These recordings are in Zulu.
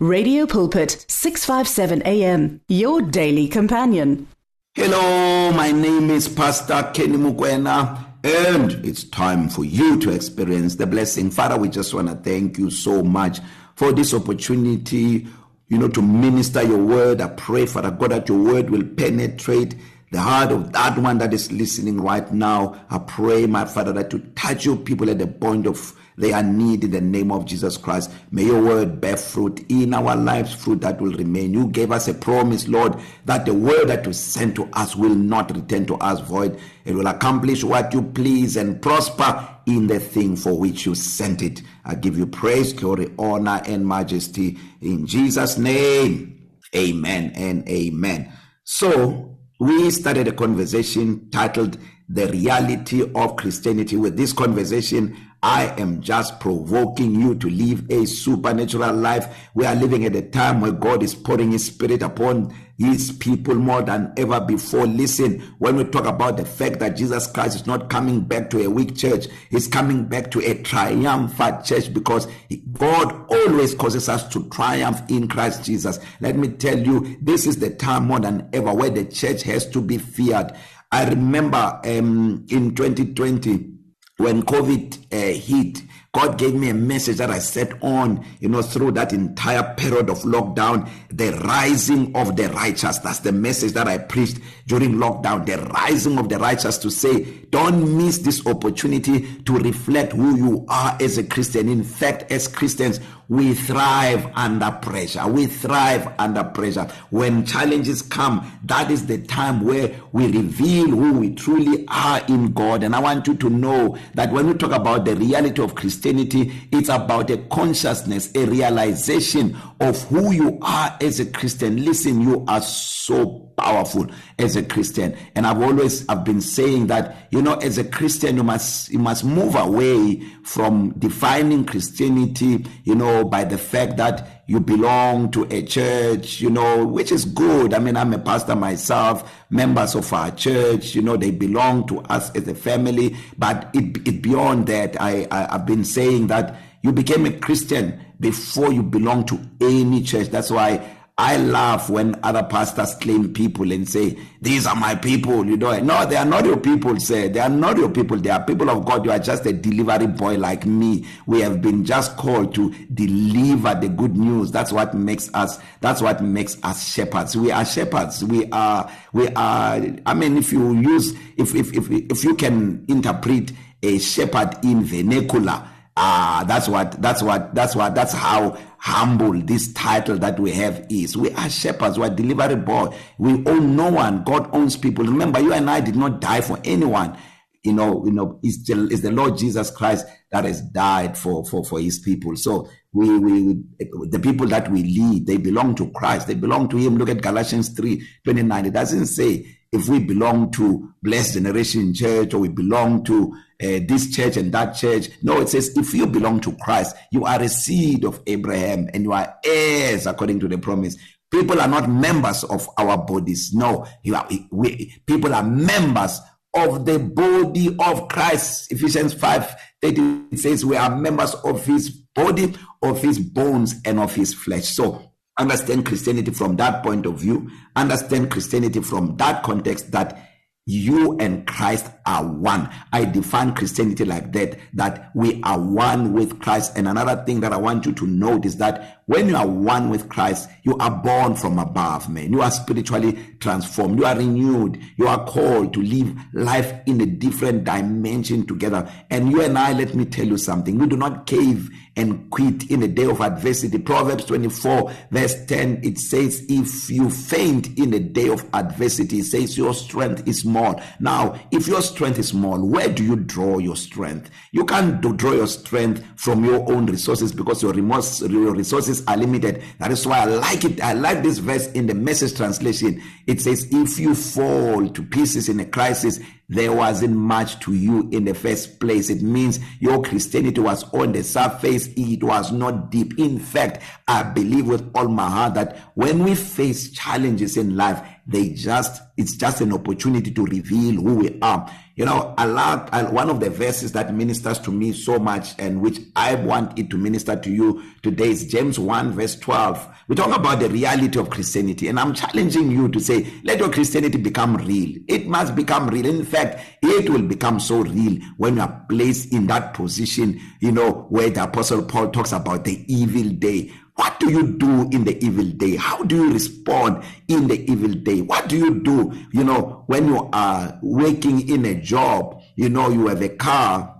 Radio Pulpit 657 AM your daily companion. Hello, my name is Pastor Kenny Mukwena and it's time for you to experience the blessing. Father, we just want to thank you so much for this opportunity, you know, to minister your word. I pray, Father God, that your word will penetrate the heart of that one that is listening right now. I pray, my Father, that to touch your people at the point of their need in the name of Jesus Christ. May your word bear fruit in our lives, fruit that will remain. You gave us a promise, Lord, that the word that you sent to us will not return to us void. It will accomplish what you please and prosper in the thing for which you sent it. I give you praise, glory, honor, and majesty in Jesus' name. Amen and amen. So, we started a conversation titled The Reality of Christianity. With this conversation, I am just provoking you to live a supernatural life. We are living at a time where God is pouring his spirit upon his people more than ever before. Listen, when we talk about the fact that Jesus Christ is not coming back to a weak church, he's coming back to a triumphant church because God always causes us to triumph in Christ Jesus. Let me tell you, this is the time more than ever where the church has to be feared. I remember um, in 2020 when covid uh, hit god gave me a message that i set on you know through that entire period of lockdown the rising of the righteous. That's the message that i preached during lockdown. The rising of the righteous to say don't miss this opportunity to reflect who you are as a christian. In fact as christians we thrive under pressure. We thrive under pressure. When challenges come that is the time where we reveal who we truly are in God. And I want you to know that when we talk about the reality of Christianity it's about a consciousness a realization of who you are as a Christian. Listen you are so powerful as a Christian. And I've always I've been saying that you know as a Christian you must you must move away from defining Christianity you know by the fact that you belong to a church you know which is good. I mean I'm a pastor myself members of our church you know they belong to us as a family. But it it beyond that I, I I've been saying that you became a Christian before you belong to any church. That's why I laugh when other pastors claim people and say these are my people you know. No they are not your people say they are not your people. They are people of God. You are just a delivery boy like me. We have been just called to deliver the good news. That's what makes us that's what makes us shepherds. We are shepherds. We are we are I mean if you use if if if if you can interpret a shepherd in vernacular ah that's what that's what that's what that's how humble this title that we have is. We are shepherds we are delivery boy. We own no one. God owns people. Remember you and i did not die for anyone. You know you know it's the, it's the lord jesus christ that has died for for for his people. So we we the people that we lead they belong to christ. They belong to him. Look at galatians 3:29 it doesn't say if we belong to blessed generation church or we belong to uh, this church and that church. No it says if you belong to Christ you are a seed of Abraham and you are heirs according to the promise. People are not members of our bodies. No you are we people are members of the body of Christ. Ephesians 5:30 it says we are members of his body of his bones and of his flesh. So understand Christianity from that point of view. Understand Christianity from that context that you and Christ are one. I define christianity like that that we are one with Christ. And another thing that i want you to note is that when you are one with Christ you are born from above man. You are spiritually transformed. You are renewed. You are called to live life in a different dimension together. And you and i let me tell you something. We do not cave and quit in a day of adversity. Proverbs 24 verse 10 it says if you faint in a day of adversity it says your strength is small. Now if your strength is small where do you draw your strength? You can't do, draw your strength from your own resources because your remorse your resources are limited. That is why i like it. I like this verse in the message translation. It says if you fall to pieces in a crisis there wasn't much to you in the first place. It means your christianity was on the surface. It was not deep. In fact i believe with all my heart that when we face challenges in life they just it's just an opportunity to reveal who we are. You know love I, one of the verses that ministers to me so much and which i want it to minister to you today is james 1 verse 12 we talk about the reality of christianity and i'm challenging you to say let your christianity become real. It must become real. In fact it will become so real when you are placed in that position you know where the apostle paul talks about the evil day What do you do in the evil day? How do you respond in the evil day? What do you do, you know, when you are working in a job, you know, you have a car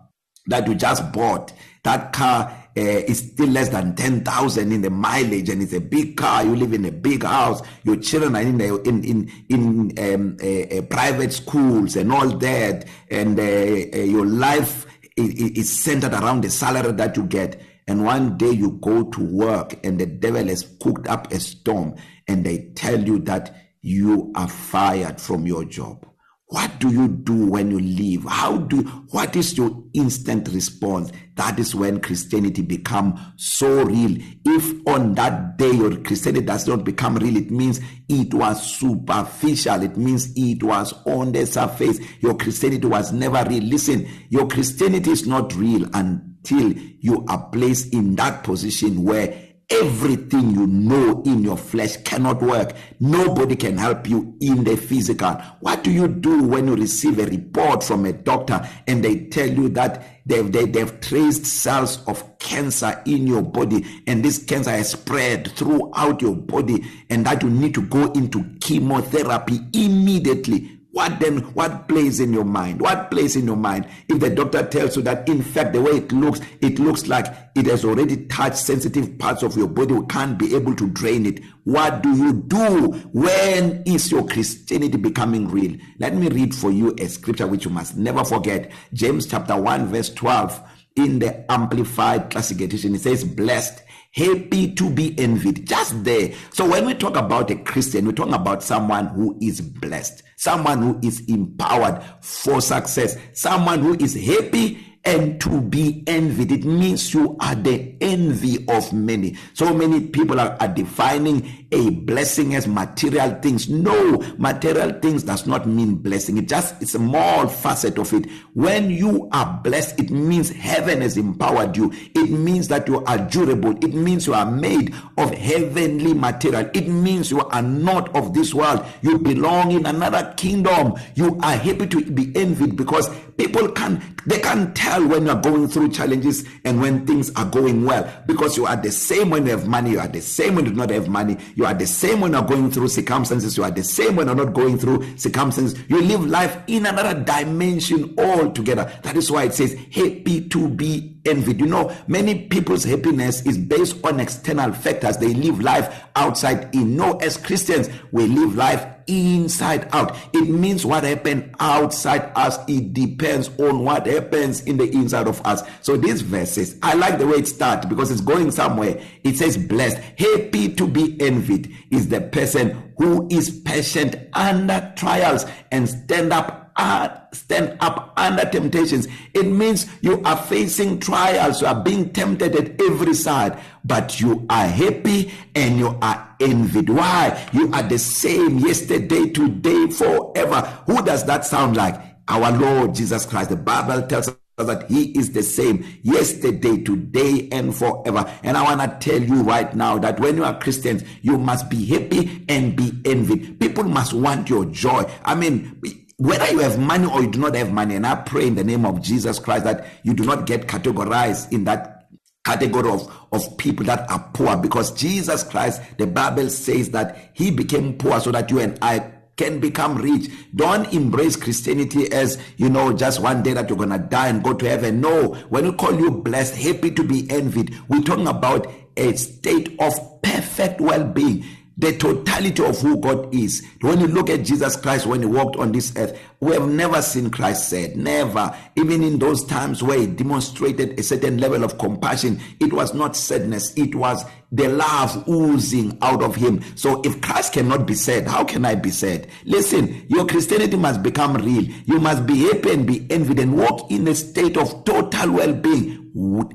that you just bought. That car uh, is still less than 10,000 in the mileage and it's a big car. You live in a big house. Your children are in a, in in in um, a, a private schools and all that. And your life is, is centered around the salary that you get. And one day you go to work and the devil has cooked up a storm and they tell you that you are fired from your job. What do you do when you leave? How do what is your instant response? That is when christianity become so real. If on that day your christianity does not become real it means it was superficial. It means it was on the surface. Your christianity was never real. Listen your christianity is not real and till you are placed in that position where everything you know in your flesh cannot work. Nobody can help you in the physical. What do you do when you receive a report from a doctor and they tell you that they've they, they've traced cells of cancer in your body and this cancer has spread throughout your body and that you need to go into chemotherapy immediately? What then what plays in your mind? What plays in your mind if the doctor tells you that in fact the way it looks it looks like it has already touched sensitive parts of your body we can't be able to drain it. What do you do? When is your christianity becoming real? Let me read for you a scripture which you must never forget. James chapter 1 verse 12 in the amplified classic edition it says blessed happy to be envied. Just there. So when we talk about a christian we talk about someone who is blessed someone who is empowered for success someone who is happy and to be envied. It means you are the envy of many. So many people are, are defining a blessing as material things. No material things does not mean blessing. It just it's a small facet of it. When you are blessed it means heaven has empowered you. It means that you are durable. It means you are made of heavenly material. It means you are not of this world. You belong in another kingdom. You are happy to be envied because people can they can tell when you are going through challenges and when things are going well because you are the same when you have money you are the same when you do not have money you are the same when you are going through circumstances you are the same when you are not going through circumstances. You live life in another dimension altogether. That is why it says happy to be envied you know many people's happiness is based on external factors. They live life outside in. No as Christians we live life inside out. It means what happened outside us. It depends on what happens in the inside of us. So these verses i like the way it starts because it's going somewhere. It says blessed happy to be envied is the person who is patient under trials and stand up uh, stand up under temptations. It means you are facing trials you are being tempted at every side but you are happy and you are envied. Why? You are the same yesterday today forever. Who does that sound like? Our lord jesus christ. The bible tells us that he is the same yesterday today and forever. And i want to tell you right now that when you are christians you must be happy and be envied. People must want your joy. I mean whether you have money or you do not have money and i pray in the name of jesus christ that you do not get categorized in that category of of people that are poor because jesus christ the bible says that he became poor so that you and i can become rich. Don't embrace christianity as you know just one day that you're going to die and go to heaven. No. When we call you blessed happy to be envied. We're talking about a state of perfect well-being. The totality of who God is. When you look at Jesus Christ when he walked on this earth, we have never seen Christ said, never. Even in those times where he demonstrated a certain level of compassion, it was not sadness, it was the love oozing out of him. So if Christ cannot be said, how can I be said? Listen, your Christianity must become real. You must be happy and be envied and walk in a state of total well-being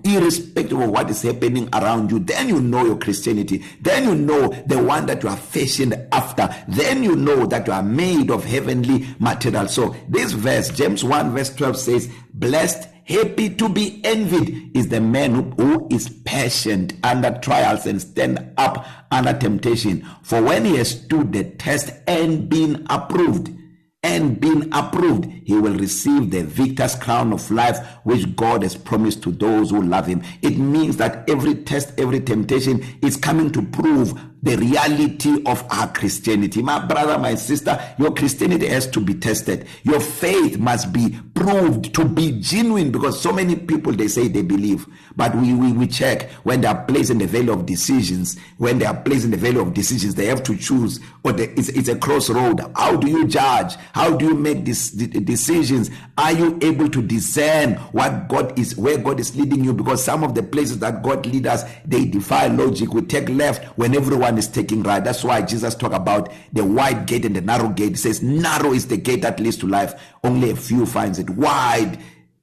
irrespective of what is happening around you then you know your christianity. Then you know the one that you are fashioned after. Then you know that you are made of heavenly material. So this verse james 1 verse 12 says blessed happy to be envied is the man who, who is patient under trials and stand up under temptation. For when he has stood the test and been approved and been approved, he will receive the victor's crown of life which God has promised to those who love him. It means that every test, every temptation is coming to prove the reality of our Christianity. My brother, my sister, your Christianity has to be tested. Your faith must be proved to be genuine because so many people they say they believe, but we we, we check when they are placed in the valley of decisions. When they are placed in the valley of decisions, they have to choose, or the, it's, it's a crossroad. How do you judge? How do you make these decisions? Are you able to discern what God is, where God is leading you? Because some of the places that God leads us, they defy logic. We take left when everyone one is taking right. That's why Jesus talk about the wide gate and the narrow gate. He says narrow is the gate that leads to life. Only a few finds it. Wide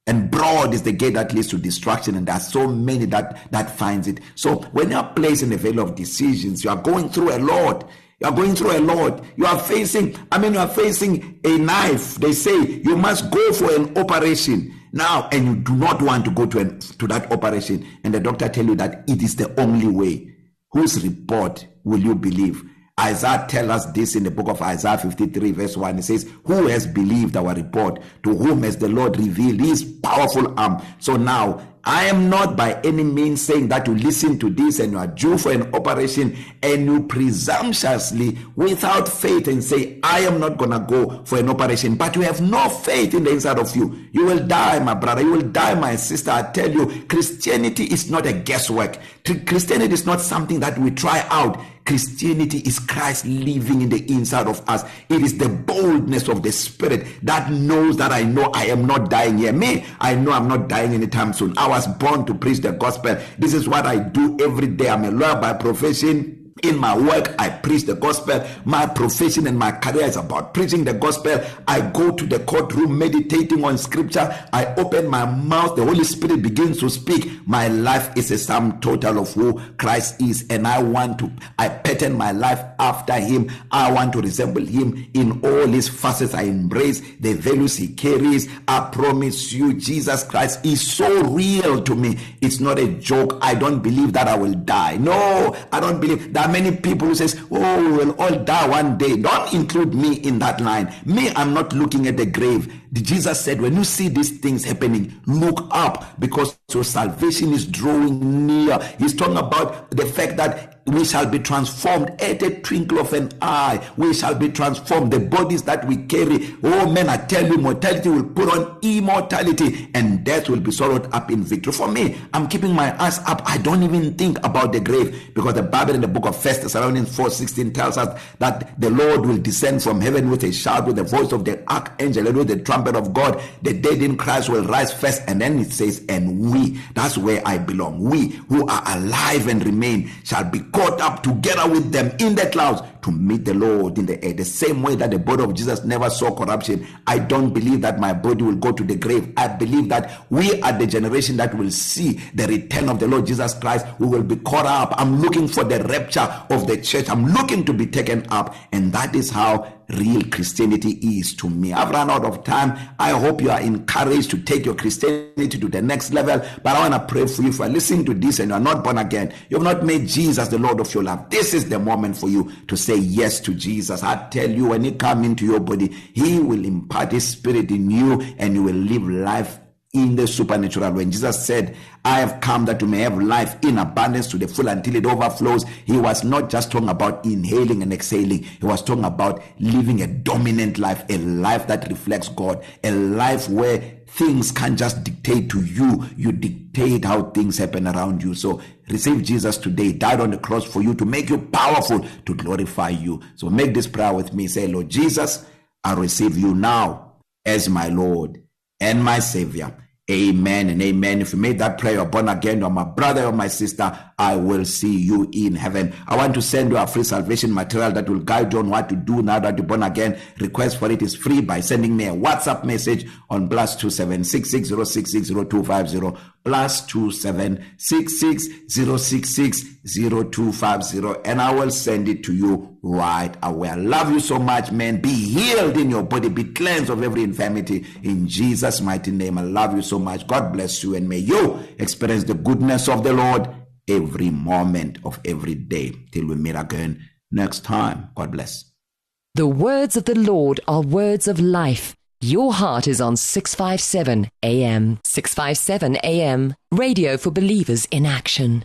and broad is the gate that leads to destruction and there are so many that that finds it. So when you are placed in the valley of decisions, you are going through a lot. You are going through a lot. You are facing, I mean, you are facing a knife. They say you must go for an operation now, and you do not want to go to an, to that operation, and the doctor tell you that it is the only way. Whose report will you believe? Isaiah tell us this in the book of Isaiah 53 verse 1. It says, Who has believed our report? To whom has the Lord revealed his powerful arm? So now I am not by any means saying that you listen to this and you are due for an operation and you presumptuously without faith and say I am not going to go for an operation but you have no faith in the inside of you you will die my brother you will die my sister I tell you Christianity is not a guesswork Christianity is not something that we try out Christianity is Christ living in the inside of us. It is the boldness of the spirit that knows that I know I am not dying here. Me, I know I'm not dying anytime soon. I was born to preach the gospel. This is what I do every day. I'm a lawyer by profession in my work i preach the gospel. My profession and my career is about preaching the gospel. I go to the courtroom meditating on scripture. I open my mouth. The holy spirit begins to speak. My life is a sum total of who christ is and i want to i pattern my life after him. I want to resemble him in all his facets. I embrace the values he carries. I promise you jesus christ is so real to me. It's not a joke. I don't believe that i will die. No i don't believe that many people who says oh we will all die one day. Don't include me in that line. Me i'm not looking at the grave. Jesus said when you see these things happening look up because your salvation is drawing near. He's talking about the fact that we shall be transformed at a twinkle of an eye. We shall be transformed. The bodies that we carry oh men i tell you mortality will put on immortality and death will be swallowed up in victory. For me i'm keeping my eyes up. I don't even think about the grave because the bible in the book of first thessalonians 4 16 tells us that the lord will descend from heaven with a shout with the voice of the archangel and with the trumpet. Of god the dead in christ will rise first and then it says and we that's where i belong. We who are alive and remain shall be caught up together with them in the clouds to meet the Lord in the air. The same way that the body of Jesus never saw corruption, I don't believe that my body will go to the grave. I believe that we are the generation that will see the return of the Lord Jesus Christ. We will be caught up. I'm looking for the rapture of the church. I'm looking to be taken up. And that is how real Christianity is to me. I've run out of time. I hope you are encouraged to take your Christianity to the next level. But I want to pray for you for listening to this and you are not born again. You have not made Jesus the Lord of your life. This is the moment for you to say yes to Jesus. I tell you, when He come into your body, He will impart His Spirit in you and you will live life in the supernatural. When Jesus said I have come that you may have life in abundance to the full until it overflows he was not just talking about inhaling and exhaling. He was talking about living a dominant life a life that reflects God a life where things can't just dictate to you. You dictate how things happen around you. So receive Jesus today died on the cross for you to make you powerful to glorify you. So make this prayer with me. Say Lord Jesus I receive you now as my Lord and my savior. Amen and amen. If you made that prayer you're born again. You're my brother or my sister. I will see you in heaven I want to send you a free salvation material that will guide you on what to do now that you're born again request for it is free by sending me a WhatsApp message on +27660660250 +27660660250 and I will send it to you right away. I love you so much man. Be healed in your body, be cleansed of every infirmity in Jesus mighty name. I love you so much. God bless you and may you experience the goodness of the Lord every moment of every day till we meet again next time. God bless. The words of the Lord are words of life. Your heart is on 657 AM. 657 AM. Radio for believers in action.